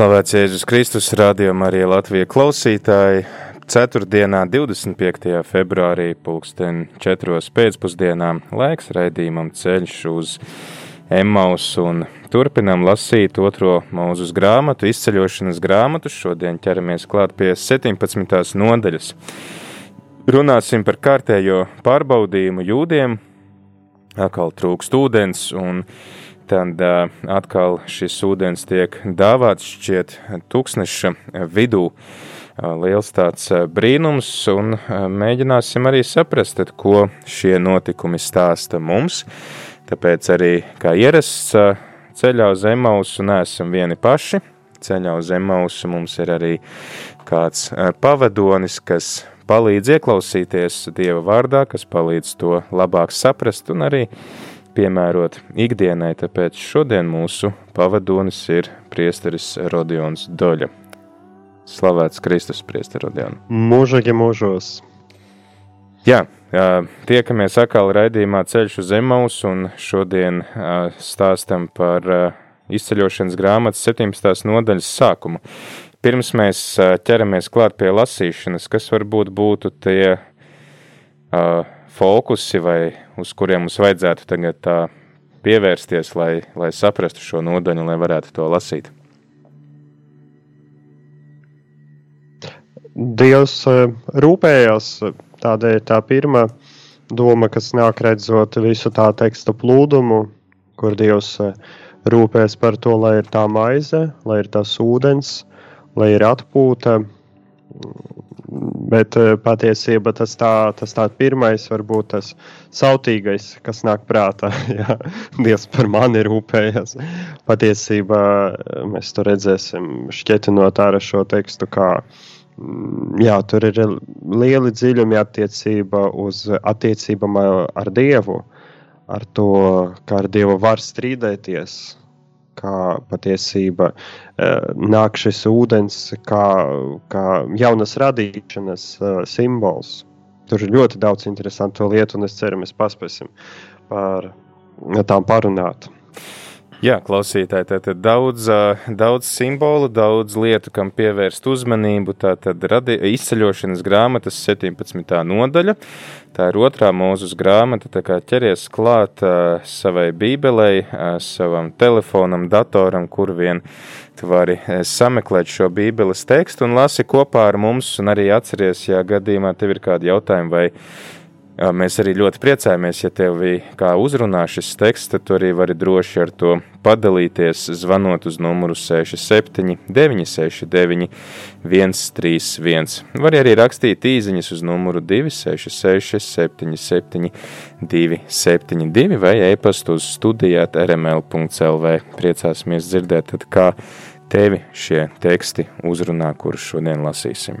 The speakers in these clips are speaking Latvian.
Slavēts Jēzus Kristus, radio Marija Latvija klausītāji. Ceturtdienā, 25. februārī, pulksten 4. pēcpusdienā, laiks raidījumam ceļš uz Emmaus un turpinam lasīt otro mūzus grāmatu, izceļošanas grāmatu. Šodien ķeramies klāt pie 17. nodaļas. Runāsim par kārtējo pārbaudījumu jūdiem, atkal trūkst ūdens un tad atkal šis ūdens tiek dāvāts šķiet tūkstneša vidū. Liels tāds brīnums, un mēģināsim arī saprast, tad, ko šie notikumi stāsta mums. Tāpēc arī, kā ierasts, ceļā uz Emausu neesam vieni paši. Ceļā uz Emausu mums ir arī kāds pavadonis, kas palīdz ieklausīties Dieva vārdā, kas palīdz to labāk saprast un arī uh, piemērot ikdienai, tāpēc šodien mūsu pavadonis ir priesteris Rodions Doļa. Slavēts Kristus, priesteri Rodion. Mūžīgi mūžos. Jā, tiekamies atkal raidījumā Ceļš uz Emaus, un šodien stāstam par izceļošanas grāmatas 17. nodaļas sākumu. Pirms mēs ķeramies klāt pie lasīšanas, kas varbūt būtu tie uh, fokusi, vai uz kuriem mums vajadzētu tagad tā pievērsties, lai, lai saprastu šo nodaļu, lai varētu to lasīt? Dievs rūpējās, tādēļ tā pirmā doma, kas nāk redzot visu tā teksta plūdumu, kur Dievs rūpēs par to, lai ir tā maize, lai ir tas ūdens, lai ir atpūta, Bet eh, patiesībā tas tā, tas tā pirmais, varbūt tas sautīgais, kas nāk prātā. Jā, Dievs par mani rūpējas. Patiesībā eh, mēs to redzēsim šķietinot ārā šo tekstu, kā mm, jā, tur ir lieli dziļumi attiecība uz attiecībām ar Dievu, ar to, kā ar Dievu var strīdēties, kā patiesība eh, nāk šis ūdens, kā, kā jaunas radīšanas eh, simbols. Tur ir ļoti daudz interesantu lietu, un es ceru, mēs paspēsim par tām parunāt. Jā, klausītāji, tātad daudz, daudz simbolu, daudz lietu, kam pievērst uzmanību. Tātad radi, izceļošanas grāmatas 17. nodaļa. Tā ir otrā mūzus grāmata, tā kā ķeries klāt uh, savai bībelei, uh, savam telefonam, datoram, kur vien tu vari sameklēt šo bībeles tekstu un lasi kopā ar mums, un arī atceries, ja gadījumā tev ir kādi jautājumi vai Mēs arī ļoti priecājamies, ja tev kā uzrunā šis teksts, tad tu arī vari droši ar to padalīties, zvanot uz numuru 67 969 131. Var arī rakstīt īziņas uz numuru 266 77 272 vai e-pastu uz studijāt rml.lv. Priecāsimies dzirdēt, tad kā tevi šie teksti uzrunā, kurus šodien lasīsim.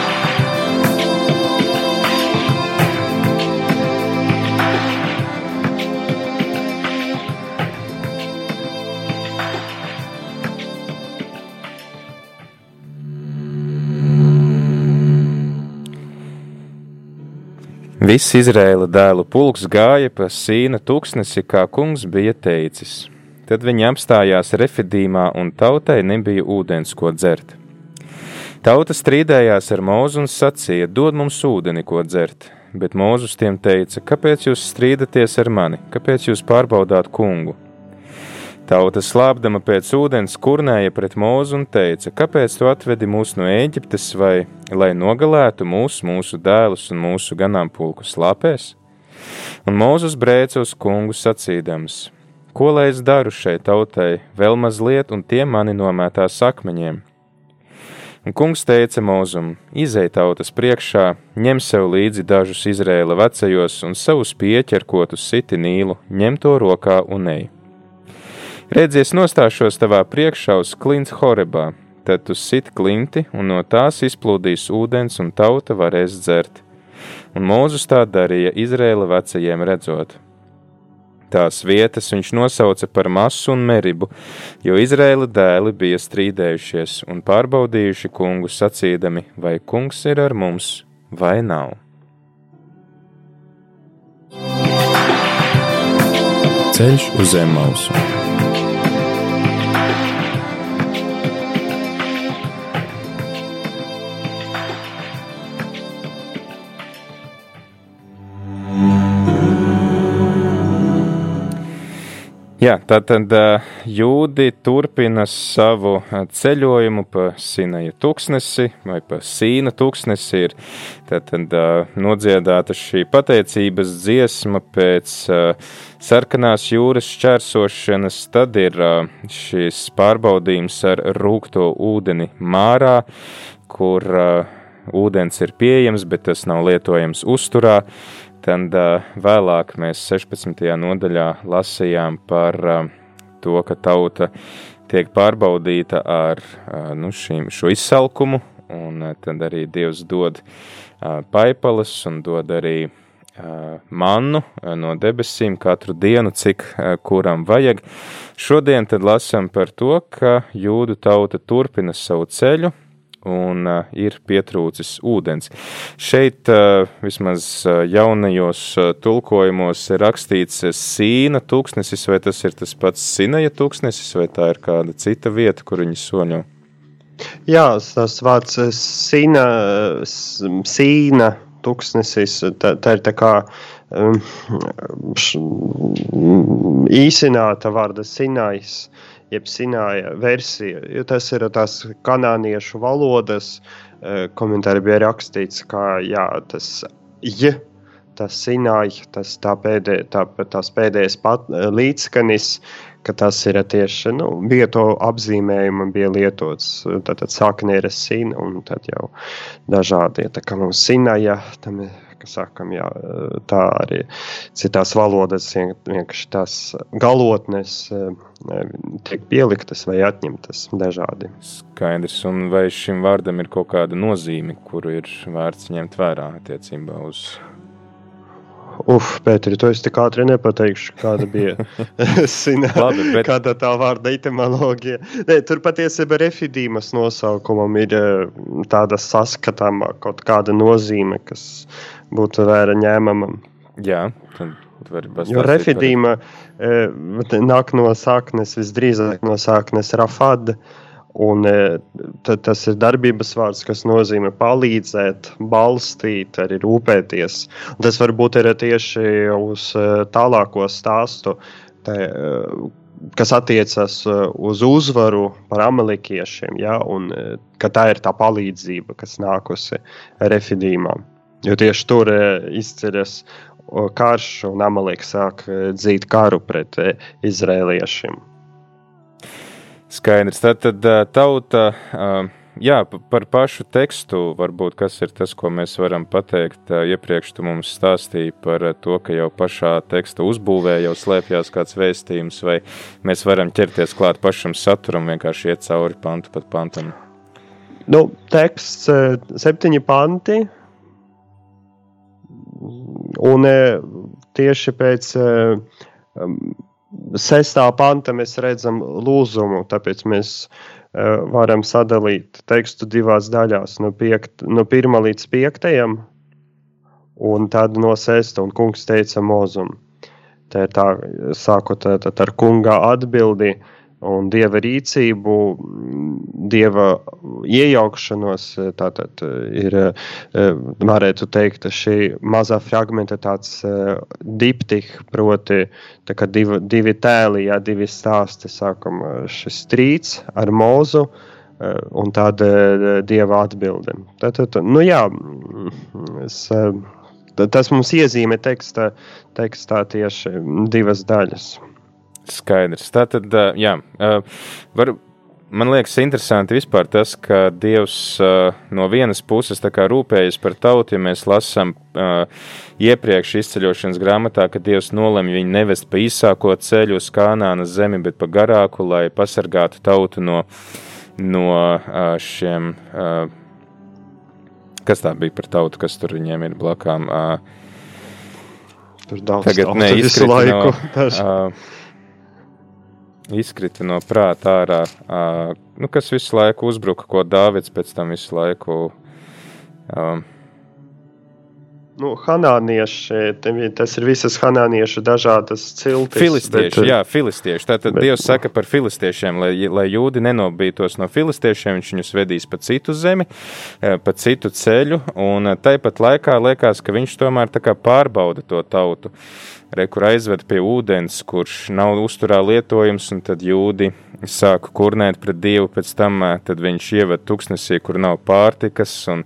Viss Izraēla dēlu pulks gāja pa sīna tūkstnesi, kā kungs bija teicis. Tad viņi apstājās Refidīmā, un tautai nebija ūdens, ko dzert. Tauta strīdējās ar mūzu un sacīja: Dod mums ūdeni, ko dzert. Bet Mūzus tiem teica: Kāpēc jūs strīdaties ar mani? Kāpēc jūs pārbaudāt kungu? Tauta slāpdama pēc ūdens kurnēja pret mūzu un teica: Kāpēc tu atvedi mūs no Ēģiptes, vai lai nogalētu mūs, mūsu dēlus un mūsu ganāmpulku slāpēs? Un Mūzes brēca uz kungu sacīdams: Ko lai es daru šai tautai, vēl mazliet, un tie mani nomētās akmeņiem? Un kungs teica Mūzum: Izej tautas priekšā, ņem sev līdzi dažus Izrēla vecajos un savus pieķerkotus siti nīlu, ņem to rokā un ej. Redzies, nostāšos tavā priekšā uz klints Horebā, tad tu sit klinti, un no tās izplūdīs ūdens, un tauta varēs dzert. Un Mūzus tā darīja Izrēla vecajiem redzot. Tās vietas viņš nosauca par masu un meribu, jo Izraēla dēli bija strīdējušies un pārbaudījuši kungu sacīdami, vai kungs ir ar mums vai nav. Ceļš uz zem mausu. Jā, tātad jūdi turpina savu ceļojumu pa Sinaja tūkstnesi vai pa Sīna tūkstnesi. Ir tātad nodziedāta šī pateicības dziesma pēc sarkanās jūras šķērsošanas, tad ir šis pārbaudījums ar rūkto ūdeni mārā, kur ūdens ir pieejams, bet tas nav lietojams uzturā. Tad vēlāk mēs 16. nodaļā lasījām par to, ka tauta tiek pārbaudīta ar nu, šīm, šo izsalkumu, un tad arī Dievs dod paipalas un dod arī mannu no debesīm katru dienu, cik kuram vajag. Šodien tad lasām par to, ka jūdu tauta turpina savu ceļu, un uh, ir pietrūcis ūdens. Šeit uh, vismaz uh, jaunajos uh, tulkojumos ir rakstīts sīna tūkstnesis, vai tas ir tas pats sinaja tūkstnesis, vai tā ir kāda cita vieta, kur viņi soņo? Jā, tas vārds sīna, sīna tūkstnesis, tā, tā ir tā kā um, īsināta vārda sinais, jeb Sināja versija, jo tas ir tās kanāniešu valodas. Eh, komentāri bija rakstīts, ka jā, tas j, tas Sināja, tas tā pēdē, tā, tās pēdējais pat, eh, līdzskanis, ka tas ir tieši nu, vieto apzīmējuma bija lietots. Tad, tad sāknē ir sīna un tad jau dažādi, tā kā mums Sināja, tam ir sakam, jā, tā arī citās valodās vienkārši tās galotnes eh, tiek pieliktas vai atņemtas dažādi. Skaidrs, un vai šim vārdam ir kaut kāda nozīme, kuru ir vērts ņemt vērā attiecībā uz Uf, Pēteri, to es tik ātri nepateikšu, kāda bija Labi, bet... kāda tā vārda etimoloģija. Nē, tur patiesībā refidīmas nosaukumam ir eh, tāda saskatāmā kaut kāda nozīme, kas būtu vēra ņēmamam. Jā, tad. Jo refidīma par... nāk no sāknes, visdrīzāk no sāknes rafada, Un, e, tas ir darbības vārds, kas nozīmē palīdzēt, balstīt, arī rūpēties. Un tas varbūt ir tieši uz e, tālāko stāstu, te, e, kas attiecas uz uzvaru par amelikiešiem. Ja, un, tā ir tā palīdzība, kas nākusi refidīmā. Jo tieši tur izceļas karš un amelīks sāk dzīt karu pret izrēliešiem. Skaidrs. Tad, tad tauta, jā, par pašu tekstu varbūt kas ir tas, ko mēs varam pateikt. Iepriekš tu mums stāstīji par to, ka jau pašā teksta uzbūvē jau slēpjas kāds vēstījums, vai mēs varam ķerties klāt pašam saturam, vienkārši iet cauri pantu pat pantam. Nu, teksts septiņi panti, un tieši pēc sestā panta mēs redzam lūzumu, tāpēc mēs uh, varam sadalīt tekstu divās daļās, no, piekt, no pirmā līdz piektajam, un tad no sesta, un kungs teica mūzum. Tā ir tā, sākot ar kunga atbildi un dieva rīcību, dieva iejaukšanos. Tātad ir, varētu teikt, šī mazā fragmenta tāds diptih, proti divi, divi tēli, jā, divi stāsti. Sākam šis strīds ar mūzu un tāda dieva atbilde. Tātad, nu jā, es, tas mums iezīmē tekstā, tekstā tieši divas daļas. Skaidrs. Tātad, jā, var, man liekas interesanti vispār tas, ka Dievs no vienas puses rūpējas par tautu, ja mēs lasām iepriekš izceļošanas grāmatā, ka Dievs nolemj viņu nevest pa īsāko ceļu uz Kanānas zemi, bet pa garāku, lai pasargātu tautu no, no šiem, kas tā bija par tautu, kas tur viņiem ir blakām. Tur daudz Tagad ne, visu laiku. No, izkrita no prāta ārā, uh, nu, kas visu laiku uzbruka, ko Dāvids pēc tam visu laiku. Um, Nu, hanānieši, tas ir visas hanāniešu dažādas ciltis. Filistieši, bet, jā, filistieši. Tātad bet, Dievs saka par filistiešiem, lai, lai jūdi nenobītos no filistiešiem, viņš viņus vedīs pa citu zemi, pa citu ceļu, un tāpat laikā liekas, ka viņš tomēr tā kā pārbauda to tautu. Uh, re, kur aizved pie ūdens, kurš nav uzturā lietojams, un tad jūdi sāka kurnēt pret Dievu, pēc tam viņš ieved tuksnesī, kur nav pārtikas, un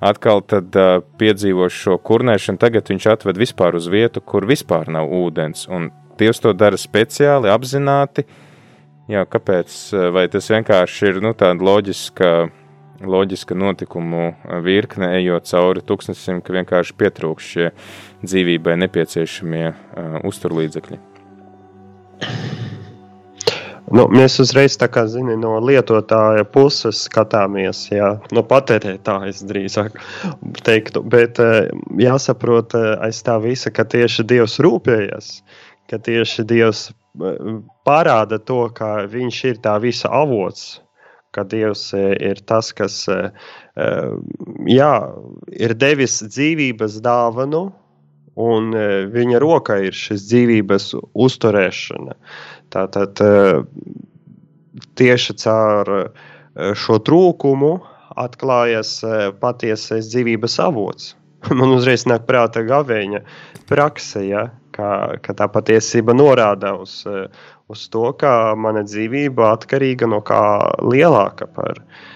atkal tad uh, piedzīvo šo kurnēšanu, tagad viņš atved vispār uz vietu, kur vispār nav ūdens, un Dievs to dara speciāli, apzināti, jā, kāpēc, vai tas vienkārši ir, nu, tāda loģiska, loģiska notikumu virkne, ejot cauri tuksnesim, ka vienkārši pietrūkst šie dzīvībai nepieciešamie uh, uzturlīdzekļi? Nu, mēs uzreiz kā, zini, no lietotāja puses skatāmies, jā, no patērētājas drīzāk teiktu, bet jāsaprot aiz tā visa, ka tieši Dievs rūpējas, ka tieši Dievs parāda to, ka viņš ir tā visa avots, ka Dievs ir tas, kas jā, ir devis dzīvības dāvanu, un e, viņa rokā ir šis dzīvības uzturēšana. Tātad e, tieši caur e, šo trūkumu atklājas patiesais dzīvības avots. Man uzreiz nāk prātā gavēņa prakse, ja, kā, ka tā patiesība norāda uz, uz to, ka mana dzīvība atkarīga no kā lielāka par viņa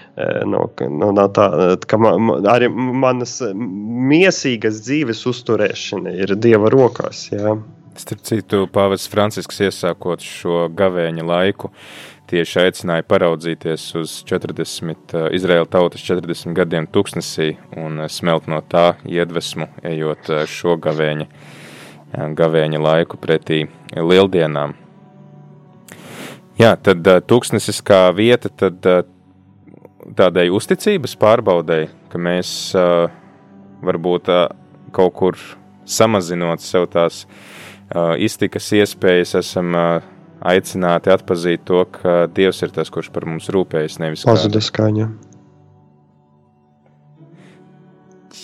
no, no, no tā, ka man, arī manas mīsīgas dzīves uzturēšana ir Dieva rokās. Jā. Starp citu, Pāvests Francisks iesākot šo gavēņa laiku, tieši aicināja paraudzīties uz 40, Izraēla tautas 40 gadiem tuksnesī un smelt no tā iedvesmu, ejot šo gavēņa, gavēņa laiku pretī lieldienām. Jā, tad tūkstnesis kā vieta, tad tādai uzticības pārbaudēji, ka mēs uh, varbūt kaut kur samazinot sev tās iztikas iespējas, esam aicināti atzīt to, ka Dievs ir tas, kurš par mums rūpējas. Pazudis skaņa.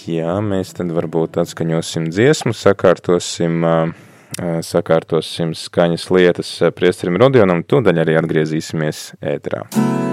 Jā, mēs tad varbūt atskaņosim dziesmu, sakārtosim, sakārtosim skaņas lietas priesterim Rodionam, tūdaļ arī atgriezīsimies ētrā. labs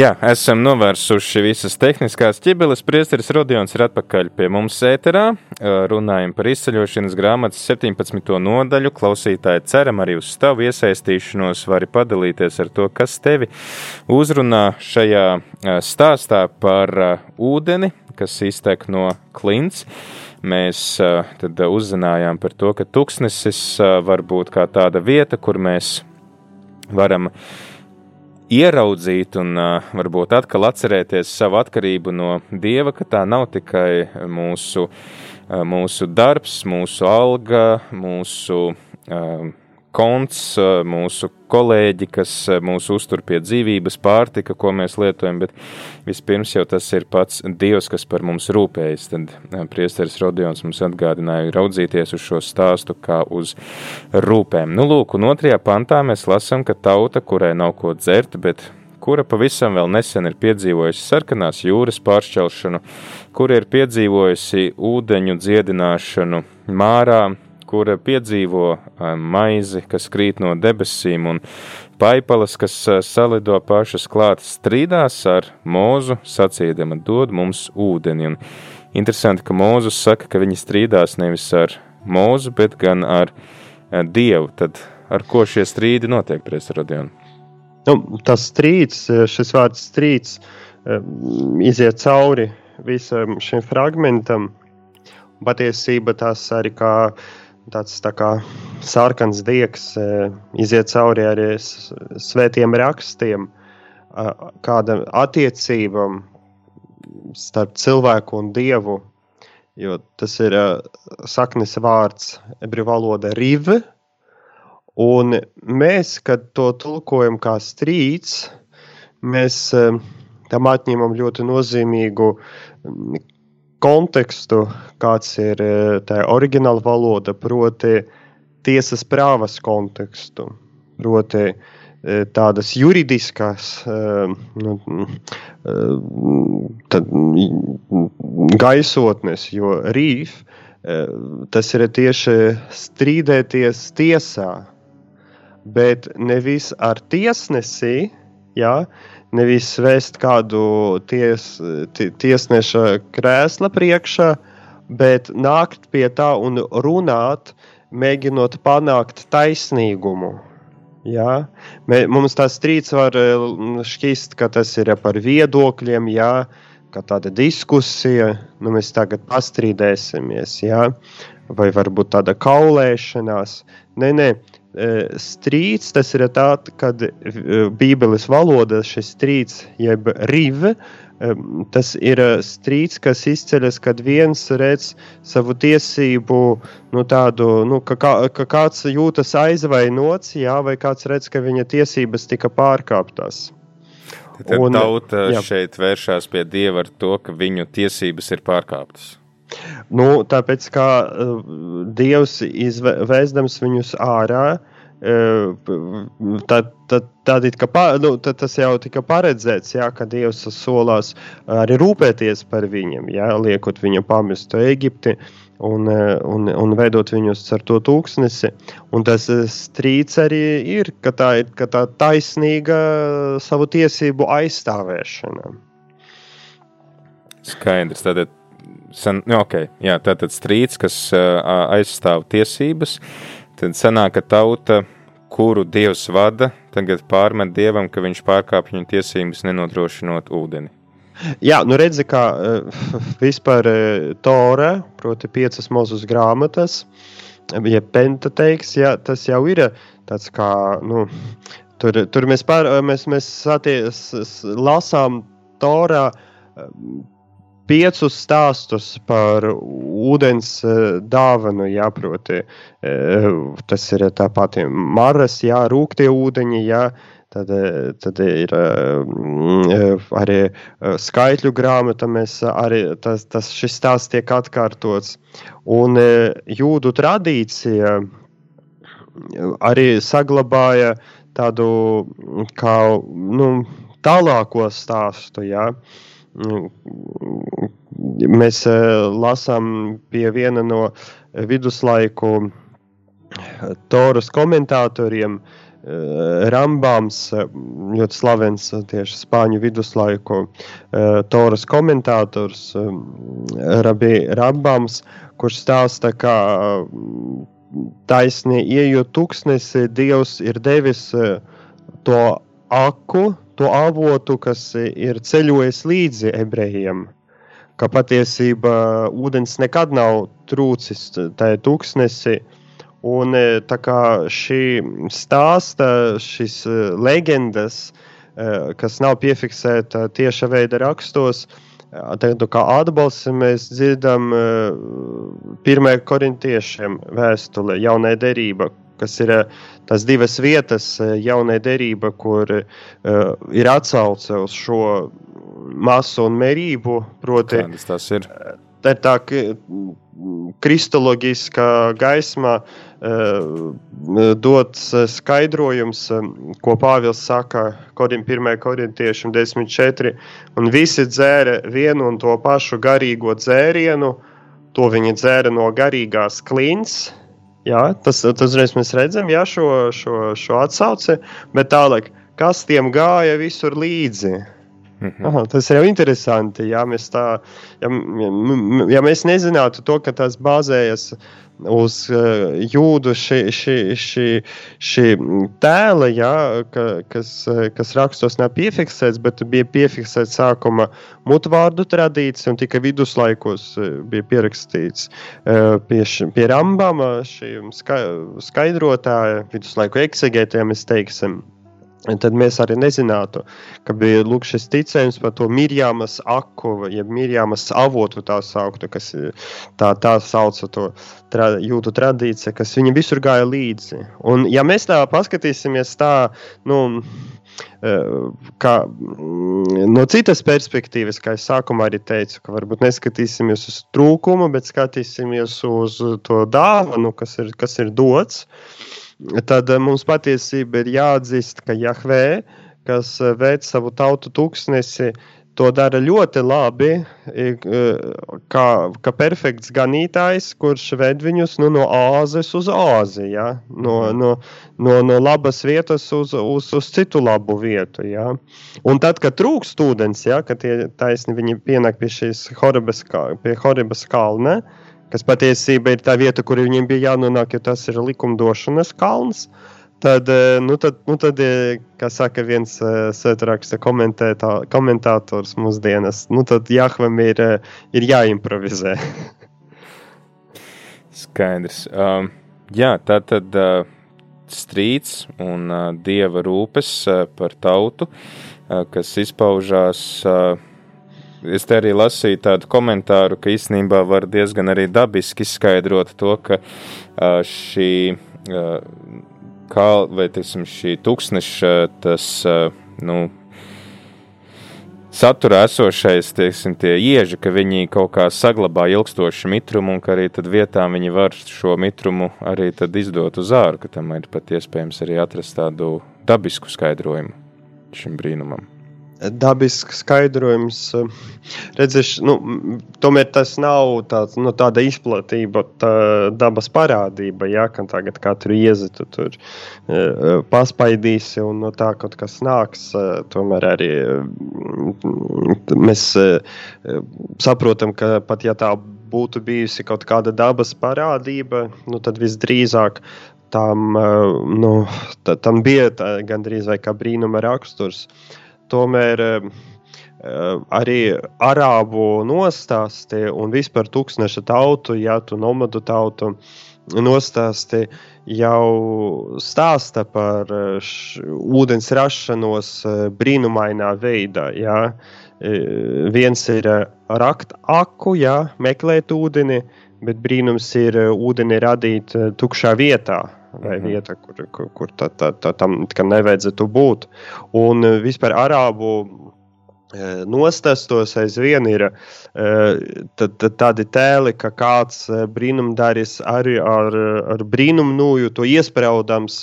Jā, esam novērsuši visas tehniskās ķibeles. Priesteris Rodions ir atpakaļ pie mums ēterā. Runājam par izceļošanas grāmatas 17. nodaļu. Klausītāji ceram arī uz tavu iesaistīšanos, vari padalīties ar to, kas tevi uzrunā šajā stāstā par ūdeni, kas iztek no klints. Mēs tad uzzinājām par to, ka tuksnesis var būt kā tāda vieta, kur mēs varam ieraudzīt un uh, varbūt atkal atcerēties savu atkarību no Dieva, ka tā nav tikai mūsu, uh, mūsu darbs, mūsu alga, mūsu uh, konts, mūsu kolēģi, kas mūs uztur pie dzīvības, pārtika, ko mēs lietojam, bet vispirms jau tas ir pats Dievs, kas par mums rūpējas. Tad priesteris Rodions mums atgādināja raudzīties uz šo stāstu kā uz rūpēm. Nu, lūk, un otrajā pantā mēs lasam, ka tauta, kurai nav ko dzert, bet kura pavisam vēl nesen ir piedzīvojusi sarkanās jūras pāršķelšanu, kura ir piedzīvojusi ūdeņu dziedināšanu mārā, kura piedzīvo maizi, kas krīt no debesīm, un paipalas, kas salido pašas klāt, strīdās ar mūzu, sacīdama, dod mums ūdeni. Un interesanti, ka Mūzus saka, ka viņi strīdās nevis ar mūzu, bet gan ar Dievu. Tad ar ko šie strīdi notiek, Prēsarodionu? Nu, tas strīds, šis vārds strīds, iziet cauri visam šim fragmentam. Patiesība tas arī kā tāds tā kā sarkans diegs e, iziet cauri arī svētiem rakstiem, kāda attiecība starp cilvēku un dievu. Jo tas ir saknes vārds ebreju valoda rive, un mēs, kad to tulkojam kā strīds, mēs tam atņemam ļoti nozīmīgu kontekstu, kāds ir e, tā oriģināla valoda, proti, tiesas prāvas kontekstu, proti, e, tādas juridiskas e, nu, gaisotnes, jo rīf tas ir tieši strīdēties tiesā, bet nevis ar tiesnesi, ja, nevis vēst kādu ties, tiesneša krēsla priekšā, bet nākt pie tā un runāt, mēģinot panākt taisnīgumu. Jā. Mums tas strīds var šķist, ka tas ir par viedokļiem, jā, ka tāda diskusija, nu mēs tagad pastrīdēsimies, jā, vai varbūt tāda kaulēšanās. Nē, nē, strīds, tas ir tāds, kad Bībeles valoda šis strīds, jeb rive, tas ir strīds, kas izceļas, kad viens redz savu tiesību, nu, tādu, nu, ka, kā, ka kāds jūtas aizvainots, jā, vai kāds redz, ka viņa tiesības tika pārkāptas. Tad un, tauta jā. šeit vēršās pie Dieva ar to, ka viņu tiesības ir pārkāptas. Nu, tāpēc, kā uh, Dievs izvēsdams viņus ārā, uh, tad, tad, tad, kā, nu, tad tas jau tika paredzēts, jā, ka Dievs solās arī rūpēties par viņiem, jā, liekot viņu pamestu Eģipti un, un, un veidot viņus ar to tūkstnesi. Un tas strīds arī ir, ka tā ir ka tā taisnīga savu tiesību aizstāvēšana. Skaidrs. Tātad san, nu, okay, jā, tātad strīds, kas aizstāv tiesības, tad sanāk, ka tauta, kuru dievs vada, tagad pārmet dievam, ka viņš pārkāpj viņa tiesības nenodrošinot ūdeni. Jā, nu redzi, kā vispār Tora, proti piecas mūzus grāmatas, ja pentateiks, jā, tas jau ir tāds kā, nu, tur, tur mēs, pār, mēs, mēs saties, lasām Torā piecus stāstus par ūdens dāvanu, jā, proti, tas ir tā pati maras, jā, rūktie ūdeņi, jā, Tad, tad ir arī skaitļu grāmata, mēs arī tas, tas šis stāsts tiek atkārtots. Un jūdu tradīcija arī saglabāja tādu kā nu, tālāko stāstu. Ja? Mēs lasām pie viena no viduslaiku Toras komentatoriem, Rambāms, ļoti slavens tieši spāņu viduslaiku Toras komentātors, Rabbi Rambāms, kurš stāsta, ka taisni ieejot tuksnesi, Dievs ir devis to aku, to avotu, kas ir ceļojis līdzi ebrejiem. Ka patiesībā ūdens nekad nav trūcis tajā tuksnesi. Un tā kā šī stāsta, šīs leģendas, kas nav piefiksēta tieša veida rakstos, Tādu kā atbalstu mēs dzirdam pirmajā korintiešiem vēstulē, jaunai derība, kas ir tās divas vietas, jaunai derība, kur ir atsauce uz šo masu un mērību. Proti, Kādas tas ir? Tā ir tā kristoloģiskā gaismā uh, dots skaidrojums, ko Pāvils saka Kodim 1. korintiešiem 10.4. Un visi dzēra vienu un to pašu garīgo dzērienu, to viņi dzēra no garīgās klints. Jā, tas, tas reiz mēs redzam jā, šo, šo, šo atsauci, bet tālāk, kas tiem gāja visur līdzi? Mhm. Aha, tas ir jau interesanti. Ja mēs, tā, ja, ja mēs nezinātu to, ka tas bāzējas uz uh, jūdu šī, šī, šī, šī tēla, ja, ka, kas, kas rakstos nav piefiksēts, bet bija piefiksēts sākuma mutvārdu tradīcija un tikai viduslaikos bija pierakstīts uh, pie, pie Rambama, šī skaidrotāja, viduslaiku eksegētiem, mēs teiksim. Tad mēs arī nezinātu, ka bija lūk, šis ticējums par to Mirjāmas aku, jeb Mirjāmas avotu tā sauktu, kas tā, tā sauca to tra, jūtu tradīcija, kas viņa visur gāja līdzi. Un ja mēs tā paskatīsimies tā, nu, kā, no citas perspektīvas, kā es sākumā arī teicu, ka varbūt neskatīsimies uz trūkumu, bet skatīsimies uz to dāvanu, kas ir, kas ir dots. Uh, tad eh, mums patiesībā ir jāatzīst, ka Jahvē, kas eh, veic savu tautu tūkstnesi, to dara ļoti labi, eh, kā, kā perfekts ganītājs, kurš ved viņus nu, no āzes uz āzi, ja? no, mhm. no, no, no labas vietas uz, uz, uz citu labu vietu. Ja? Un tad, kad trūkst ūdens, ja, kad tie taisni viņi pienāk pie šīs Horibas, pie Horibas kalna, uh, kas patiesībā ir tā vieta, kur viņiem bija jānonāk, jo tas ir likumdošanas kalns. Tad, eh, nu tad, nu tad eh, kā saka viens uh, sētraksta komentātors mūsdienas, nu tad Jahvam ir, ir jāimprovizē. Skaidrs. Um, jā, tā tad uh, strīds un uh, dieva rūpes uh, par tautu, uh, kas izpaužās uh, Es te arī lasīju tādu komentāru, ka īstenībā var diezgan arī dabiski izskaidrot to, ka šī kā, vai teiksim, šī tūkstneša tas, nu, saturā esošais, teiksim, tie ieži, ka viņi kaut kā saglabā ilgstošu mitrumu un ka arī tad vietām viņi var šo mitrumu arī tad izdot uz āru, ka tam ir pat iespējams arī atrast tādu dabisku skaidrojumu šim brīnumam dabisks skaidrojums. Redzēš, nu, tomēr tas nav tāds, nu, tāda izplatība, tā dabas parādība. Ja, ka tagad katru iezitu tur uh, paspaidīsi un no tā kaut kas nāks. Uh, tomēr arī uh, mēs saprotam, ka pat ja tā būtu bijusi kaut kāda dabas parādība, nu, tad visdrīzāk tam, nu, tam bija gandrīz vai kā brīnuma raksturs. Uh, tomēr eh, arī arābu nostāsti un vispār tūkstneša tautu, ja tu nomadu tautu nostāsti jau stāsta par š, ūdens rašanos eh, brīnumainā veidā. Ja? viens ir rakt aku, jā, meklēt ūdeni, bet brīnums ir ūdeni radīt tukšā vietā. Vai -hmm. vieta, kur, kur, kur tā, tā, tā, tam nevajadzētu būt. Un vispār arābu nostastos aizvien ir tad tādi tēli, ka kāds brīnumdaris arī ar, ar brīnumu nūju to iespraudams,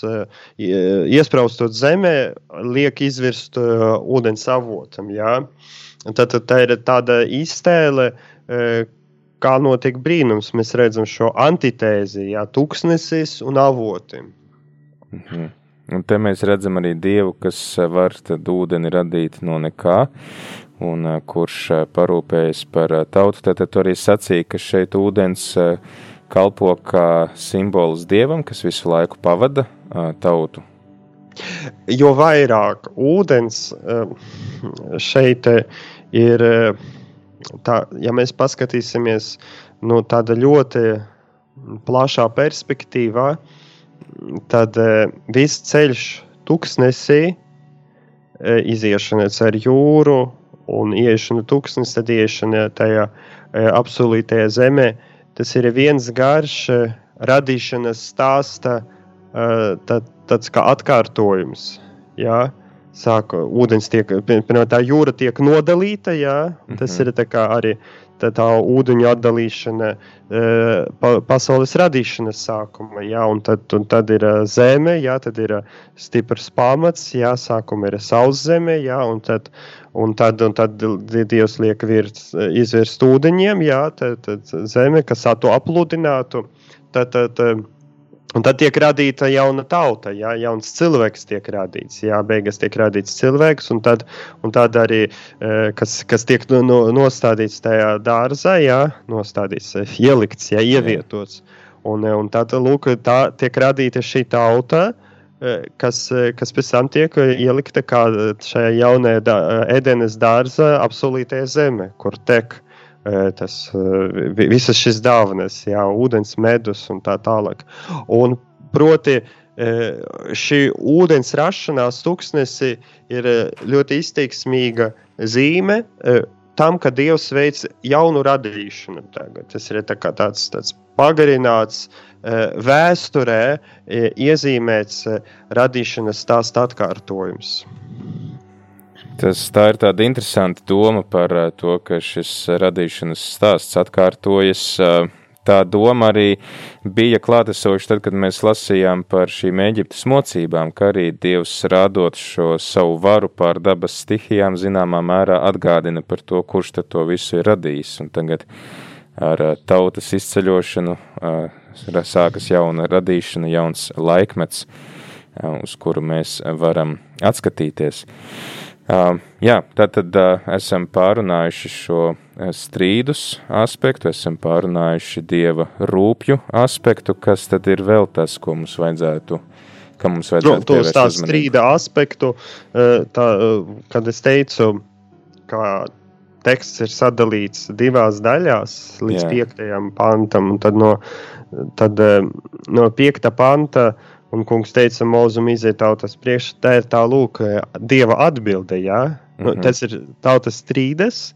iespraustot zemē, liek izvirst ūdens avotam. Tad, tad tā ir tāda iztēle, kā notiek brīnums. Mēs redzam šo antitēzi, jā, tūkstnesis un avotim. Mhm. Un te mēs redzam arī Dievu, kas var ūdeni radīt no nekā, un kurš parūpējas par tautu. Tad arī sacīja, ka šeit ūdens kalpo kā simbols Dievam, kas visu laiku pavada tautu. Jo vairāk ūdens šeit ir, tā, ja mēs paskatīsimies no tāda ļoti plašā perspektīvā, tad uh, viss ceļš tuksnesī, uh, iziešana caur jūru un ieiešana tuksnes, tad ieiešana tajā uh, apsolītajā zemē, tas ir viens garš radīšanas stāsta, tad, tāds kā atkārtojums. Jā. Sāka, ūdens tiek, pirmā tā jūra tiek nodalīta, jā, tas mm -hmm. ir arī tā, tā ūdeņu atdalīšana e, pa, pasaules radīšanas sākuma. Jā, un tad, un tad ir e, zeme, jā, tad ir e, stiprs pamats, jā, sākuma ir sauszeme, jā, un tad, un tad, un tad Dievs liek virs, izvirst ūdeņiem, jā, tad, tad zeme, kas to apludinātu. Tad, tad, tad, Un tad tiek radīta jauna tauta, jā, jauns cilvēks tiek radīts. Jā, beigās tiek radīts cilvēks, un tad, un tad arī, e, kas, kas tiek no, no, nostādīts tajā dārzā, jā, nostādīts, e, ielikts, jā, ievietots. Un, e, un tad, lūk, tā tiek radīta šī tauta, kas, kas pēc tam tiek ielikta kā šajā jaunajā dā, Edenes dārza apsolītajā zeme, kur tek tas, visas šīs dāvanas, jā, ūdens, medus un tā tālāk. Un, proti, šī ūdens rašanās tūkstnesi ir ļoti izteiksmīga zīme tam, ka Dievs veic jaunu radīšanu. Tagad. Tas ir tā tāds, tāds pagarināts vēsturē, iezīmēts radīšanas stāsta atkārtojums. Tas, tā ir tāda interesanta doma par eh, to, ka šis radīšanas stāsts atkārtojas. Eh, tā doma arī bija klātesoša tad, kad mēs lasījām par šīm Eģiptes mocībām, ka arī Dievs rādot šo savu varu pār dabas stihijām, zināmā mērā atgādina par to, kurš tad to visu ir radījis. Un tagad ar eh, tautas izceļošanu sākas jauna radīšana, jauns laikmets, uz kuru mēs varam atskatīties. Uh, jā, tātad uh, esam pārunājuši šo strīdus aspektu, esam pārunājuši dieva rūpju aspektu, kas tad ir vēl tas, ko mums vajadzētu. Mums vajadzētu no, tos tā strīda aspektu, tā, kad es teicu, ka teksts ir sadalīts divās daļās līdz Jā. piektajam pantam, tad no, tad, no piekta panta uh, Un kungs teica, mūzum iziet tautas priekšā, tā ir tā lūk, dieva atbilde, jā. Mm -hmm. nu, mhm. tas ir tautas strīdes.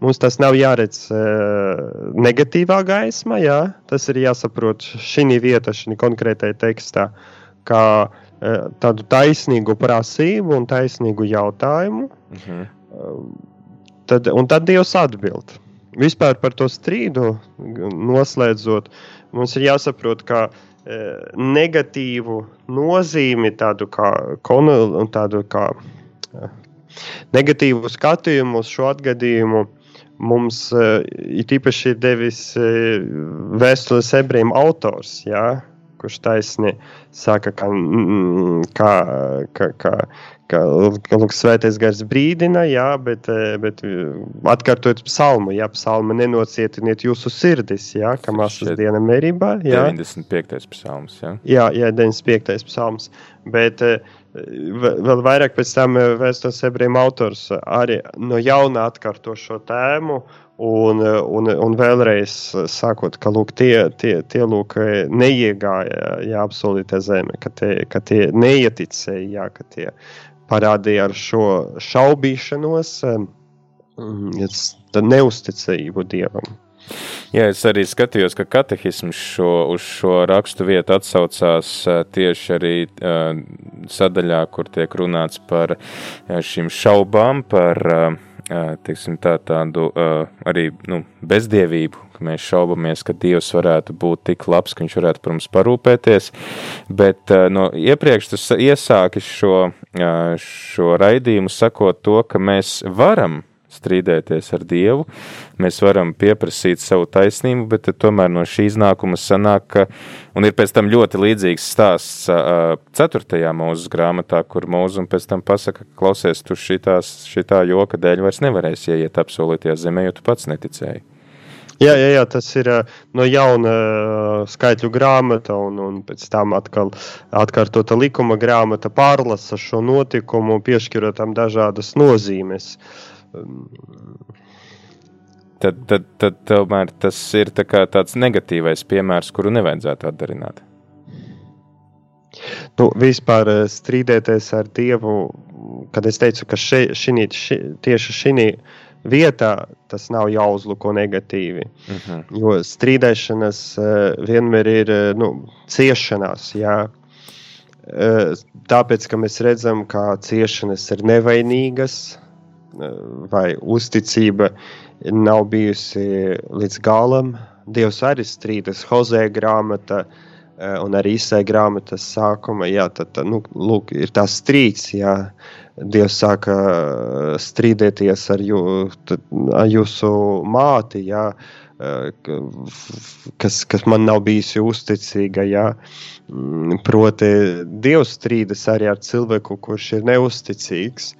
Mums tas nav jāredz uh, negatīvā gaismā, jā. Tas ir jāsaprot šī vieta, šī konkrētajā tekstā, kā uh, tādu taisnīgu prasību un taisnīgu jautājumu. Mm -hmm. uh, tad, un tad Dievs atbild. Vispār par to strīdu noslēdzot, mums ir jāsaprot, ka Eh, negatīvu nozīmi, tādu kā, tādu kā eh, negatīvu skatījumu uz šo atgadījumu. Mums uh, ir īpaši devis uh, vēstules ebrejiem autors, ja, kurš taisni saka, ka, mm, ka, ka, ka, ka lūk, svētais gars brīdina, jā, bet, eh, bet eh, atkārtojot psalmu, jā, psalmu nenocietiniet jūsu sirdis, jā, ka masas diena merībā, jā. 95. psalms, jā. Jā, jā, 95. psalms, bet eh, vēl vairāk pēc tam vēstos ebrejiem autors arī no jauna atkārto šo tēmu, Un, un, un vēlreiz sakot, ka lūk, tie, tie, tie lūk, neiegāja jā, absolūti zeme, ka tie, ka tie neieticēja, jā, ka tie parādīja ar šo šaubīšanos. mm, neusticību dievam. Jā, es arī skatījos, ka katehisms šo, uz šo rakstu vietu atsaucās tieši arī sadaļā, kur tiek runāts par šīm šaubām, par teiksim, tā, tādu arī nu, bezdievību, ka mēs šaubamies, ka Dievs varētu būt tik labs, ka viņš varētu par mums parūpēties. Bet no iepriekš tu sa- iesāki šo, šo raidījumu sakot to, ka mēs varam strīdēties ar Dievu, mēs varam pieprasīt savu taisnību, bet tomēr no šī iznākuma sanāk, ka, un ir pēc tam ļoti līdzīgs stāsts ā, 4. mūzes grāmatā, kur mūzum pēc tam pasaka, ka klausies, tu šitās, šitā joka dēļ vairs nevarēsi ieiet apsolītajā zemē, jo tu pats neticēji. Jā, jā, jā, tas ir no jauna skaitļu grāmata, un, un pēc tam atkal atkārtota likuma grāmata pārlasa šo notikumu, piešķirot tam dažādas nozīmes. Tad, tad, tad tomēr tas ir tā tāds negatīvais piemērs, kuru nevajadzētu atdarināt. Nu, vispār ā, strīdēties ar Dievu, kad es teicu, ka še, šinī, ši, tieši šī vietā tas nav jāuzluko negatīvi. Uh -huh. Jo strīdēšanas uh, vienmēr ir uh, nu, ciešanās. Jā. Tāpēc, ka mēs redzam, ka ciešanas ir nevainīgas, vai uzticība nav bijusi līdz galam. Dievs arī strīdas Hozē grāmatā. uh, Un arī izsai grāmatas sākuma, jā, tad, tad, nu, lūk, ir tā strīds, jā. Dievs sāka uh, strīdēties ar, jū, tad, ar jūsu māti, jā, uh, ka- kas, kas man nav bijusi uzticīga. Jā. Mm, Proti, Dievs strīdas arī ar cilvēku, kurš ir neusticīgs,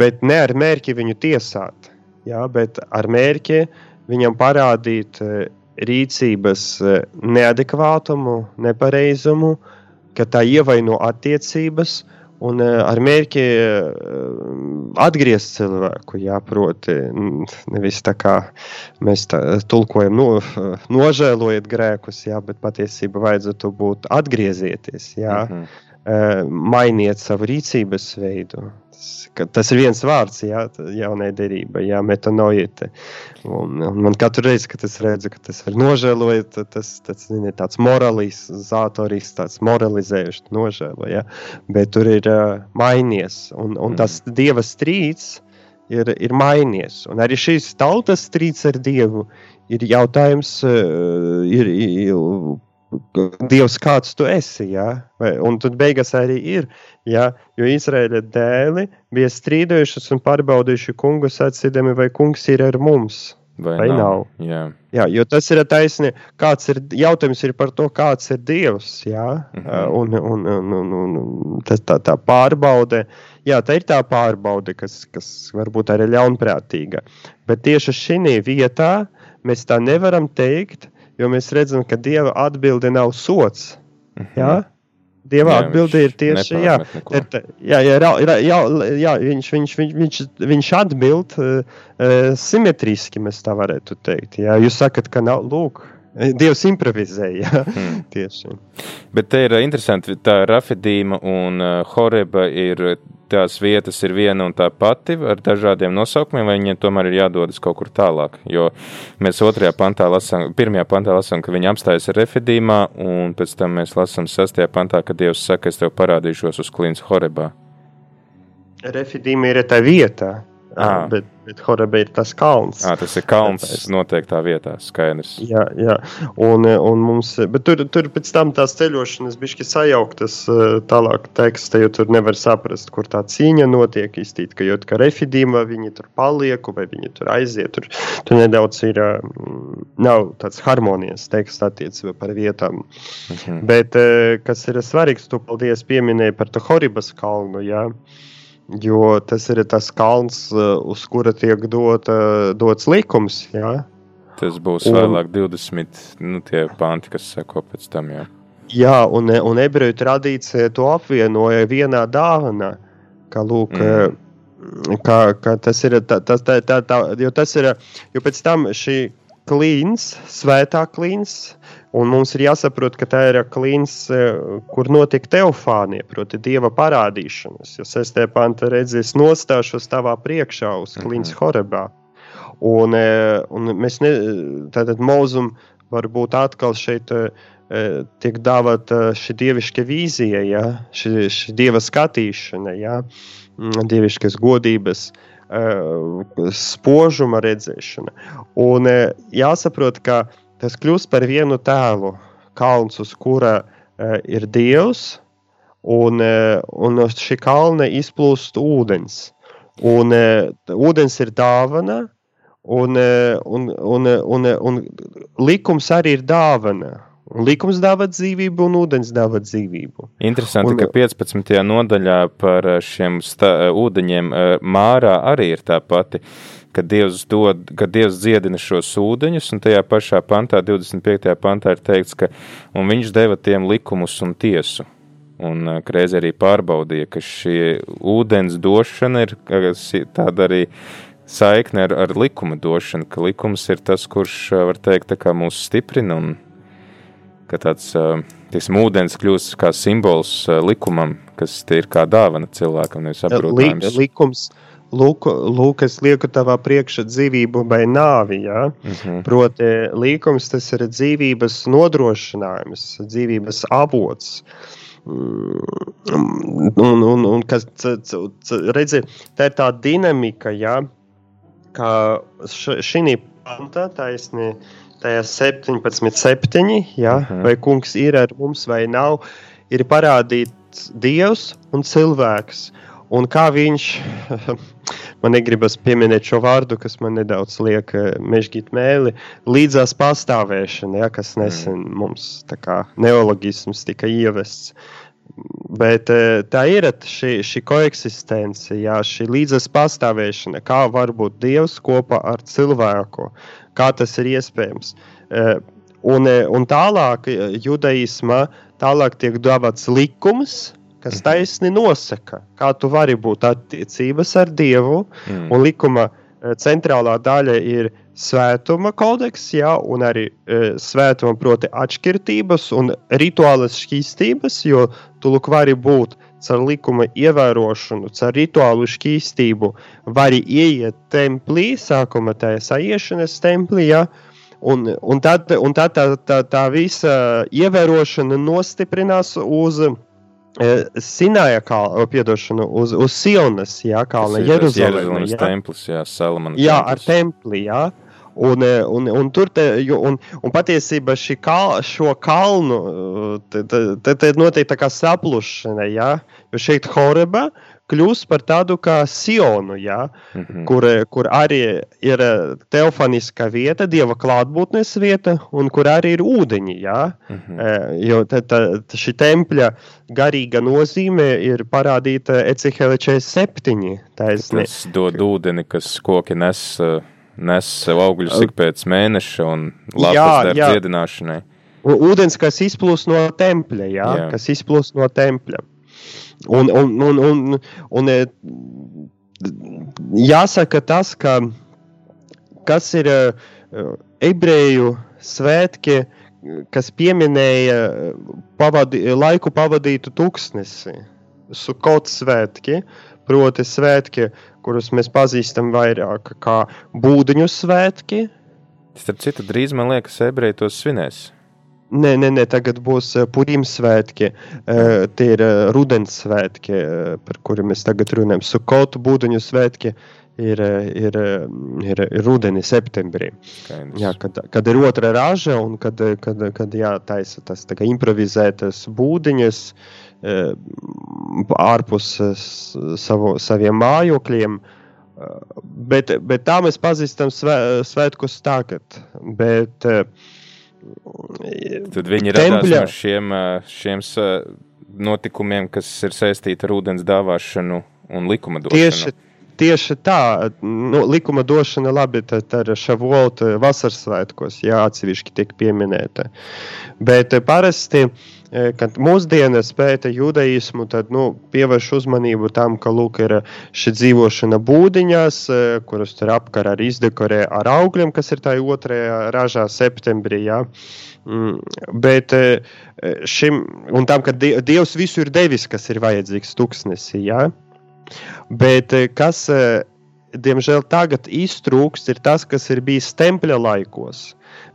bet ne ar mērķi viņu tiesāt, jā, bet ar mērķi viņam parādīt eh, rīcības eh, neadekvātumu, nepareizumu, ka tā ievaino attiecības. Un uh, ar mērķi atgriezt cilvēku, jā, proti, mm, nevis tā kā mēs tā, tulkojam, no, nožēlojiet grēkus, jā, bet patiesībā vajadzētu būt atgriezieties, jā, Mhm. uh, mainiet savu rīcības veidu. Tas, ka- tas ir viens vārds, jā, jaunai derībai, jā, metanojiet. Un, un man katru reizi, kad es redzu, ka tas ir nožēlojot, tas, tas zini, tāds moralizatorisks, tāds moralizējušs nožēlo, jā, bet tur ir uh, mainies, un, un tas Dieva strīds ir, ir mainies, un arī šīs tautas strīds ar Dievu ir jautājums, uh, ir, ir, Dievs, kāds tu esi, jā? Vai, un tad beigās arī ir, jā, jo Izraēla dēli bija strīdējušies un pārbaudījuši kungu sacīdami, vai kungs ir ar mums. Vai, Vai nav? Jā. Jā, jo tas ir taisni, kāds ir jautājums ir par to, kāds ir Dievs, jā, Mhm. un, un, un, un, un tas tā, tā pārbaude, jā, tā ir tā pārbaude, kas, kas varbūt arī ļaunprātīga, bet tieši šī vietā mēs tā nevaram teikt, jo mēs redzam, ka Dieva atbilde nav sots, jā, Dieva Jā, atbilde ir tieši, jā, ir jā, jā, jā, jā, jā, viņš, viņš, viņš, viņš, viņš atbild uh, uh, simetriski, mēs tā varētu teikt. Jā, jūs sakat, ka nav, lūk, Dievs improvizēja. Hmm. tieši. Bet te ir uh, interesanti, tā Rafidīma un uh, Horeba ir tās vietas ir viena un tā pati ar dažādiem nosaukumiem, vai viņiem tomēr ir jādodas kaut kur tālāk. Jo mēs otrajā pantā lasām, pirmajā pantā lasām, ka viņi apstājas Refidīmā, un pēc tam mēs lasām sastajā pantā, ka Dievs saka, es tev parādīšos uz klīns Horebā. Refidīma ir tā vieta, Ā. bet, bet Horeba ir tas kalns. À, tas ir kalns Tāpēc. noteiktā vietā, skaidrs. Jā, jā. Un, un mums, bet tur, tur pēc tam tās ceļošanas bija sajauktas eh, tālāk tekstā, jo tur nevar saprast, kur tā cīņa notiek. Iztīt, ka jau kā refidīma viņi tur paliek, vai viņi tur aiziet. Tur, tur nedaudz ir, mm, nav tāds harmonijas teksts attiecībā par vietām. Mhm. Bet kas ir svarīgs, tu paldies pieminēji par to Horibas kalnu, jā. Jo tas ir tas kalns, eh, uz kura tiek dota, dots likums, jā. Tas būs Un- vēlāk 20, nu, panti, kas seko pēc tam, jā. Jā, un, un ebreju tradīcija to apvienoja vienā dāvanā. Ka, lūk, Mm. mm. ka, ka tas ir. Tā, tā, tā, tā, jo tas ir. Jo pēc tam šī klīns, svētā klīns, un mums ir jāsaprot, ka tā ir klīns, kur notiek teofānija, proti dieva parādīšanas. Jo sestē panta redzēs nostāšos tavā priekšā uz klīns Mhm. horebā. Un, un mēs ne, tātad mūzum varbūt atkal šeit eh, tiek dāvāta šī dievišķa vīzija, ja? šī, šī dieva skatīšana, ja? Mm, dievišķas godības spožuma redzēšana. Un jāsaprot, ka tas kļūst par vienu tēlu, kalns, uz kura eh, ir dievs, un, eh, un uz šī kalna izplūst ūdens. Un eh, ūdens ir dāvana, un, eh, un, un, un, un likums arī ir dāvana. Likums dāvā dzīvību, un ūdens dāvā dzīvību. Interesanti, Un- ka 15. nodaļā par šiem stā, ūdeņiem Mārā arī ir tā pati, ka Dievs, dod, ka Dievs dziedina šos ūdeņus, un tajā pašā pantā, 25. pantā ir teikts, ka viņš deva tiem likumus un tiesu. Un eh, Kreiz arī pārbaudīja, ka šī ūdens došana ir eh, tāda arī saikne ar, ar likuma došanu, ka likums ir tas, kurš, eh, var teikt, mūs stiprina un ka tāds tiksim, ūdens kļūst kā simbols eh, likumam, kas ir kā dāvana cilvēkam, nevis Li, apgrūtinājums. likums, lūk, lūk, es lieku tavā priekšā dzīvību vai nāvi. Ja? Mhm. Proti, likums tas ir dzīvības nodrošinājums, dzīvības avots. Mm, Un, un, un kas, redzi, tā ir tā dinamika, ja, ka šī panta taisni, tajā 17, ja, Mhm. vai kungs ir ar mums vai nav, ir parādīts Dievs un cilvēks. Un kā viņš, man negribas pieminēt šo vārdu, kas man nedaudz liek eh, mežģīt mēli, līdzās pastāvēšana, ja, kas nesen mums tā kā neologisms tika ievests. Bet eh, tā ir šī, šī koeksistence, jā, šī līdzās pastāvēšana, kā var būt Dievs kopā ar cilvēku, kā tas ir iespējams. Eh, Un, un tālāk, judaismā, tālāk tiek dāvāts likums, kas taisni nosaka, kā tu vari būt attiecības ar Dievu. Mm. Un likuma eh, centrālā daļa ir svētuma kodeks, jā, un arī e, svētuma, proti, atšķirības un rituālas šķīstības, jo tu lūk vari būt caur likuma ievērošanu, caur rituālu šķīstību, vari ieiet templī, sākuma tajā saiešanas templī, jā, un, un tad, un tad tā, tā, tā visa ievērošana nostiprinās uz Sinaja kalna, piedošanu, uz, uz Sionas, jā, kalna. Jeruzalemes templis, jā, Salamana Jā, ar templis. templi. Jā. Un, eh, un, un tur te, un, un patiesībā kal, šo kalnu eh, te, te, te, notiek tā kā saplušana, jā, jo šeit Horeba kļūst par tādu kā Sionu, jā, Mhm. kur, eh, kur arī ir teofaniska vieta, dieva klātbūtnes vieta, un kur arī ir ūdeņi, jā. Mhm. Eh, Jo tā, tā, šī tempļa garīga nozīme ir parādīta Ecehele 47. Taisni. Tas dod ūdeni, kas koki nes, nes sev augļus ik pēc mēneša un lapas jā. dziedināšanai. Ūdens, kas izplūst no tempļa, Jā. jā. kas izplūst no tempļa. Un, un, un, un, un e, jāsaka tas, ka kas ir e, ebreju svētki, kas pieminēja pavadi, laiku pavadītu tūkstnesi, sukot svētki, proti svētki, kurus mēs pazīstam vairāk kā būdiņu svētki, Starp citu, drīz man liekas, ebreji tos svinēs. Nē, nē, nē, tagad būs uh, Purim svētki. Uh, tie ir uh, rudens svētki, par kuriem mēs tagad runājam. Sukotu būduņu svētki ir, ir, ir, ir rudenī, septembrī. Skaidrs. Jā, kad, kad ir otra raža un kad, kad, kad jātaisa tas tā kā improvizētas būdiņas ārpus savu, saviem mājokļiem. Bet, bet tā mēs pazīstam svē, svētkus tagad. Bet, uh, Tad viņi radās no šiem, eh, šiem sa- notikumiem, kas ir saistīti ar ūdens dāvāšanu un likuma došanu. Tieši, tieši tā, nu, likuma došana labi, tad ar šavot vasaras svētkos, jā, atsevišķi tiek pieminēta. Bet parasti, kad mūsdienas pēta judaismu, tad, nu, pievērš uzmanību tam, ka, lūk, ir šī dzīvošana būdiņās, kuras tur apkar arī izdekorē ar augļiem, kas ir tā otrajā ražā septembrī, jā. Mm, bet šim, un tam, ka Dievs visu ir devis, kas ir vajadzīgs tuksnesī, jā. Bet eh, kas, eh, diemžēl, tagad iztrūkst, ir tas, kas ir bijis tempļa laikos.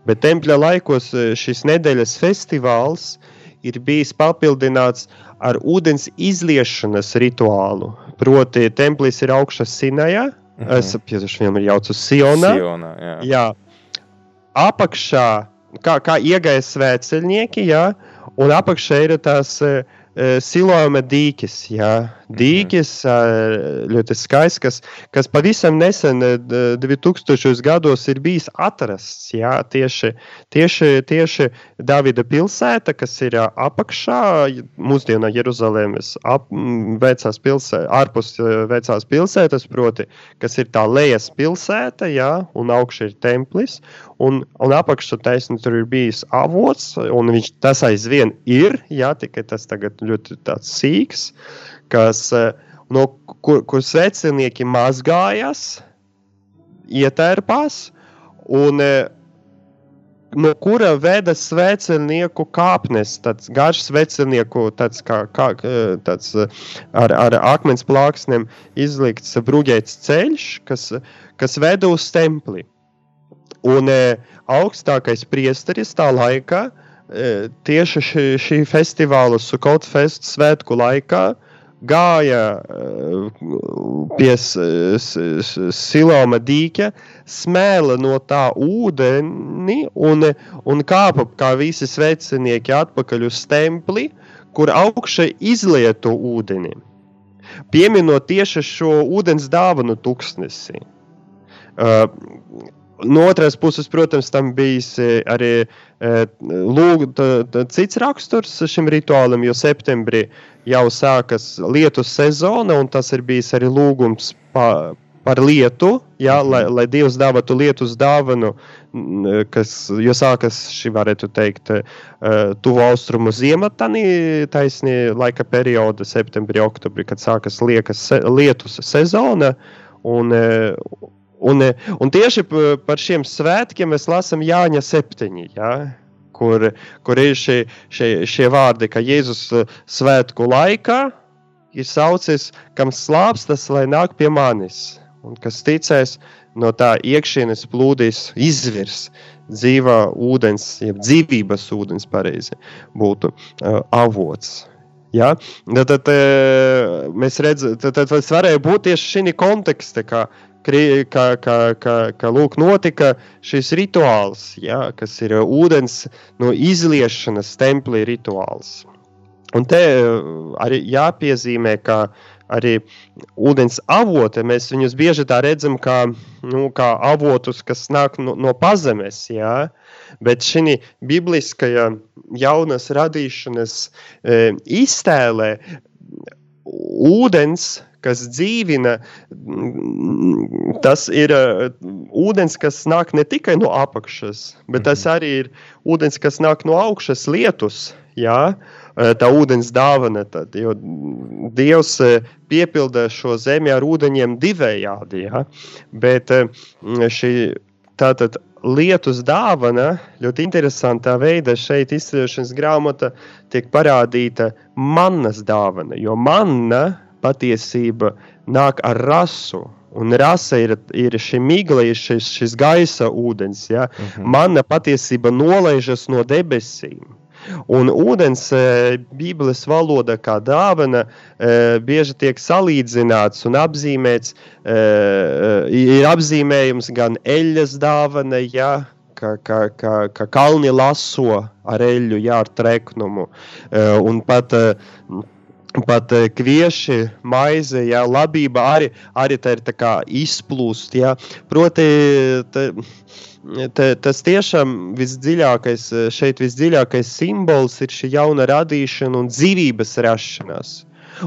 Bet tempļa laikos eh, šis nedēļas festivāls ir bijis papildināts ar ūdens izliešanas rituālu. Proti, templis ir augšā Sinajā, mhm. es piesaku viņam ir jaucu Sionā. Sionā jā. jā. Apakšā, kā, kā iegāja svētceļnieki, jā, un apakšā ir tās uh, Silojuma dīķis, jā, dīķis ļoti skaists, kas, kas pavisam nesen, 2000. gados, ir bijis atrasts. Jā, tieši, tieši, tieši Davida pilsēta, kas ir apakšā, mūsdienā Jeruzalemes ap, vecās pilsētas, ārpus vecās pilsētas, proti, kas ir tā lejas pilsēta, jā, un augšā ir templis, un, un apakšā taisni tur ir bijis avots, un viņš tas aizvien ir, jā, tikai tas tagad ļoti sīks, kas, eh, no kur, kur svecinieki mazgājas, ietērpās, un eh, no kura veda svecenieku kāpnes, tāds garš svecenieku, tāds kā, kā eh, tāds ar, ar akmens plāksnēm izlikts bruģēts ceļš, kas, kas veda uz templi. Un augstākais priesteris tā laikā e, tieši šī, šī festivāla Sukot Fest svētku laikā gāja eh, pie Siloma dīķa, smēla no tā ūdeni un, un kāpa kā visi svecinieki atpakaļ uz templi, kur augšā izlieto ūdeni. Pieminot tieši šo ūdens dāvanu tuksnesi. Uh, No otras puses, protams, tam bijis e, arī e, lūg, tā, tā, cits raksturs šim rituālam, jo septembrī jau sākas lietu sezona, un tas ir bijis arī lūgums pa, par lietu, jā, lai, mhm. lai Dievs dāvātu lietus dāvanu, kas jau sākas šī, varētu teikt, e, tuvu austrumu ziematani, taisni laika perioda, septembrī, oktobrī, kad sākas liekas, lietus sezona. Un, Un, e, un tieši par šiem svētkiem mēs lasām Jāņa septiņi. Ja? Kur, kur ir šie, šie, šie vārdi, ka Jēzus e, svētku laikā ir saucis, kam slāpstas, lai nāk pie manis, un kas ticēs, no tā iekšienes plūdīs izvirs dzīvā ūdens, jeb dzīvības ūdens, pareizi būtu uh, avots. Ja? Tad, tad, mēs redzam, tas varēja būt tieši šī konteksta, kā ka, ka, ka, ka lūk, notika šis rituāls, ja, kas ir ūdens no izliešanas templī rituāls. Un te arī jāpiezīmē, ka arī ūdens avoti, mēs viņus bieži tā redzam kā, nu, kā avotus, kas nāk no, no pazemes, jā, bet šī bibliskajā jaunas radīšanas e, iztēlē ūdens kas dzīvina, tas ir uh, ūdens, kas nāk ne tikai no apakšas, bet tas mhm. arī ir ūdens, kas nāk no augšas lietus. Jā, uh, tā ūdens dāvana, tad, jo Dievs uh, piepilda šo zemi ar ūdeņiem divējādi. Jā, bet šī tātad lietus dāvana ļoti interesantā veidā šeit izceļošanas grāmata tiek parādīta mannas dāvana, jo manna patiesība nāk ar rasu. Un rasa ir, ir šī migla, ir šis, šis gaisa ūdens. Ja? Uh mhm. -huh. Mana patiesība nolaižas no debesīm. Un ūdens e, Bībeles valoda kā dāvana e, bieži tiek salīdzināts un apzīmēts. E, ir apzīmējums gan eļļas dāvana, ja, ka, ka, ka, ka kalni laso ar eļļu, jā, ar treknumu. Un pat pat eh, kvieši, maize, jā, labība arī, arī tā ir tā kā izplūst. Jā. Proti, tā, tā, tas tiešām visdziļākais, šeit visdziļākais simbols ir šī jauna radīšana un dzīvības rašanās.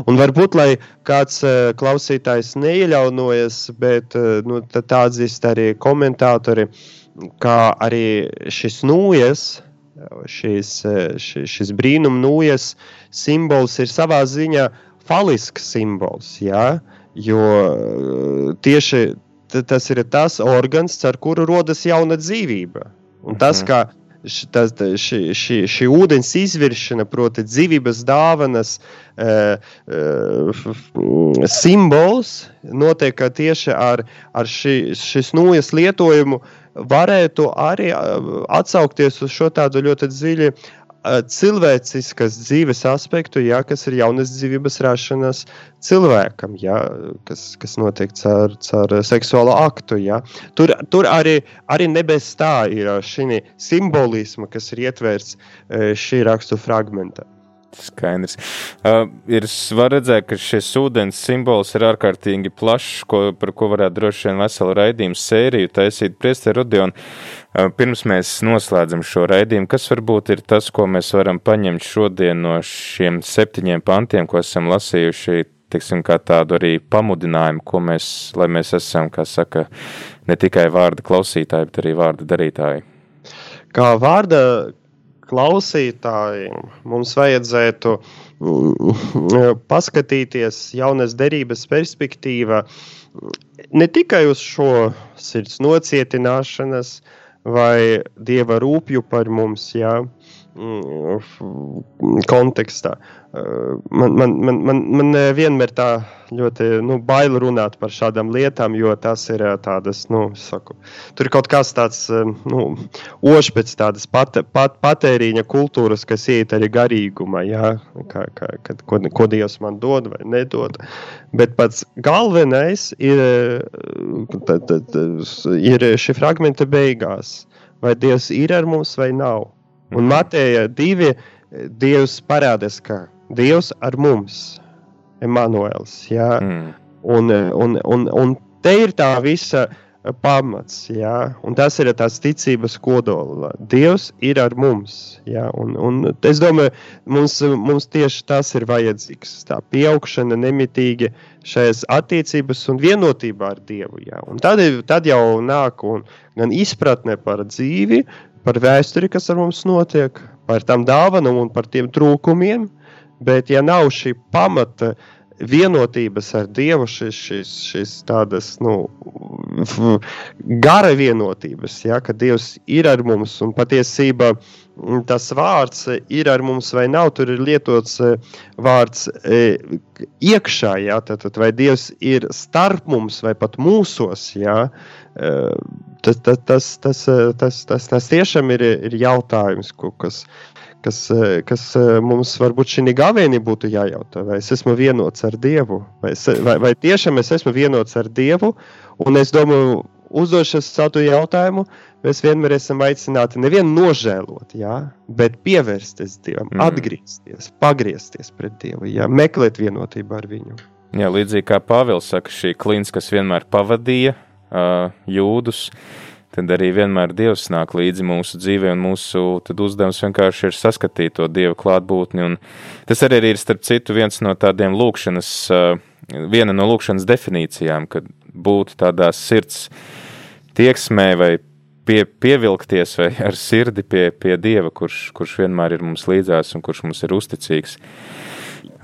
Un varbūt, lai kāds uh, klausītājs neieļaunojas, bet uh, nu, tā atzīst arī komentātori, kā arī šis nūjas, šis, šis, šis brīnum nūjas simbols ir savā ziņā falisks simbols, ja? jo tieši tas ir tas organs, ar kuru rodas jauna dzīvība. Un tas, mhm. kā tas, šī, šī, šī ūdens izviršana, proti, dzīvības dāvanas e, e, simbols, notiek tieši ar, ar šī, šis nūjas lietojumu, varētu arī atsaukties uz šo tādu ļoti dziļu cilvēciskas dzīves aspektu, ja, kas ir jaunas dzīvības rašanās cilvēkam, ja, kas, kas notiek caur, caur seksuālo aktu. Ja. Tur, tur arī, arī nebez tā ir šī simbolisma, kas ir ietverts šī rakstu fragmentā. Skaidrs. Uh, ir svarīgi ka šis ūdens simbols ir ārkārtīgi plašs, ko, par ko varētu droši vien veselu raidījumu sēriju taisīt priesteri Rodionu. Uh, pirms mēs noslēdzam šo raidījumu, kas varbūt ir tas, ko mēs varam paņemt šodien no šiem septiņiem pantiem, ko esam lasījuši, tiksim, kā tādu arī pamudinājumu, ko mēs, lai mēs esam, kā saka, ne tikai vārda klausītāji, bet arī vārda darītāji. Kā vārda klausītājiem mums vajadzētu mm, paskatīties jaunas derības perspektīvā ne tikai uz šo sirds nocietināšanas vai dieva rūpju par mums, jā, kontekstā. Man, man, man, man, man vienmēr tā ļoti nu, bail runāt par šādām lietām, jo tas ir tādas, nu, saku, tur ir kaut kas tāds, nu, ošs pēc tādas pat, pat, patēriņa kultūras, kas iet arī garīgumā, jā, kā, kā, kad, ko, ko Dievs man dod vai nedod. Bet pats galvenais ir, tad, tad, ir šī fragmenta beigās. Vai Dievs ir ar mums vai nav? Un mhm. Mateja divi Dievs parādās, ka Dievs ar mums, Emanuēls. Ja? Mm. Un, un, un, un te ir tā visa pamats, ja? un tas ir tās ticības kodola. Dievs ir ar mums. Ja? Un, un es domāju, mums, mums tieši tas ir vajadzīgs. Tā pieaugšana nemitīgi šajās attiecībās un vienotībā ar Dievu. Ja? Un tad, tad jau nāk un, gan izpratne par dzīvi, par vēsturi, kas ar mums notiek, par tām dāvanām un par tiem trūkumiem. Bet, ja nav šī pamata vienotības ar Dievu, šis, šis, šis tādas nu, gara vienotības, ja, ka Dievs ir ar mums un patiesībā tas vārds ir ar mums vai nav, tur ir lietots e, vārds e, iekšā, ja, tad, tad vai Dievs ir starp mums vai pat mūsos, ja, tas, tas, tas, tas, tas, tas, tas tiešām ir, ir jautājums, kas, kas, kas mums varbūt šī gavēnī būtu jājautā. Vai es esmu vienots ar Dievu, vai, es, vai, vai tiešām es esmu vienots ar Dievu? Un es domāju, uzdošas savu jautājumu, mēs vienmēr esam aicināti nevienu nožēlot, jā, bet pievērsties Dievam, mm. atgriezties, pagriezties pret Dievu, jā, meklēt vienotību ar Viņu. Jā, līdzīgi kā Pāvils saka, šī klints, kas vienmēr pavadīja uh, jūdus, tad arī vienmēr Dievs nāk līdzi mūsu dzīvē, un mūsu uzdevums vienkārši ir saskatīt to Dieva klātbūtni. Un tas arī ir, starp citu, viens no tādiem lūkšanas, uh, viena no lūkšanas definīcijām, kad būt tādā sirds tieksmē vai pie, pievilkties vai ar sirdi pie, pie Dieva, kurš, kurš vienmēr ir mums līdzās un kurš mums ir uzticīgs.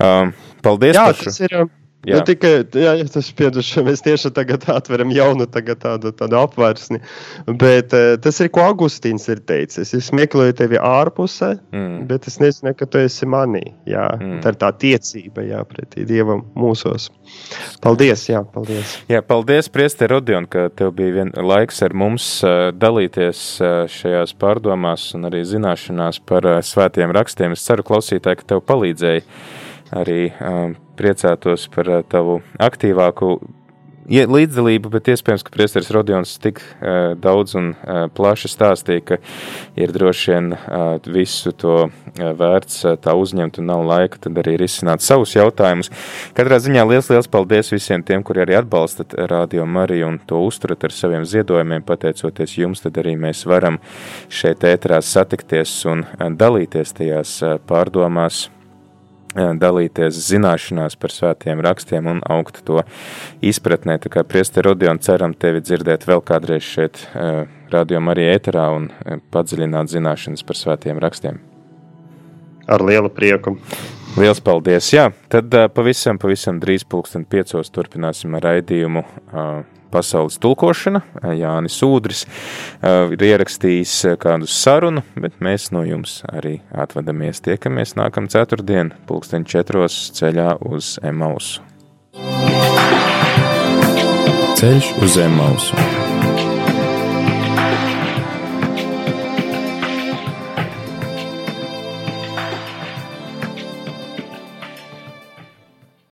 Um, paldies! Jā, tas ir. Uh Jā. Nu, tikai jā, ja tas pieduši, mēs tieši tagad atveram jaunu tādu, tādu apvārsni. Bet uh, tas ir, ko Augustīns ir teicis. Es meklēju tevi ārpusē, mm. bet es nezinu, ka tu esi manī. Jā, mm. Tā ir tā tiecība jā, pretī Dievam mūsos. Paldies! Jā, paldies, jā, paldies Priester Rodion, ka tev bija vien, laiks ar mums uh, dalīties uh, šajās pārdomās un arī zināšanās par svētiem rakstiem. Es ceru, klausītāji, ka tev palīdzēja arī um, priecātos par uh, tavu aktīvāku līdzdalību, bet iespējams, ka Priesteris Rodions tik uh, daudz un uh, plaši stāstīja, ka ir droši vien uh, visu to uh, vērts uh, tā uzņemt un nav laika tad arī risināt savus jautājumus. Katrā ziņā liels, liels paldies visiem tiem, kuri arī atbalstat Radio Mariju un to uzturat ar saviem ziedojumiem. Pateicoties jums, tad arī mēs varam šeit ētrās satikties un uh, dalīties tajās uh, pārdomās dalīties zināšanās par svētiem rakstiem un augt to izpratnē. Tā kā priester Rodion ceram tevi dzirdēt vēl kādreiz šeit rādījumā arī ēterā un padziļināt zināšanas par svētiem rakstiem. Ar lielu prieku. Liels paldies! Jā, tad pavisam, pavisam drīz pulksten piecos turpināsim raidījumu pasaules tulkošana. Jānis Udris ir ierakstījis kādu sarunu, bet mēs no jums arī atvadamies. Tiekamies nākamā ceturtdiena, pulksten četros ceļā uz Emausu. Ceļš uz Emausu.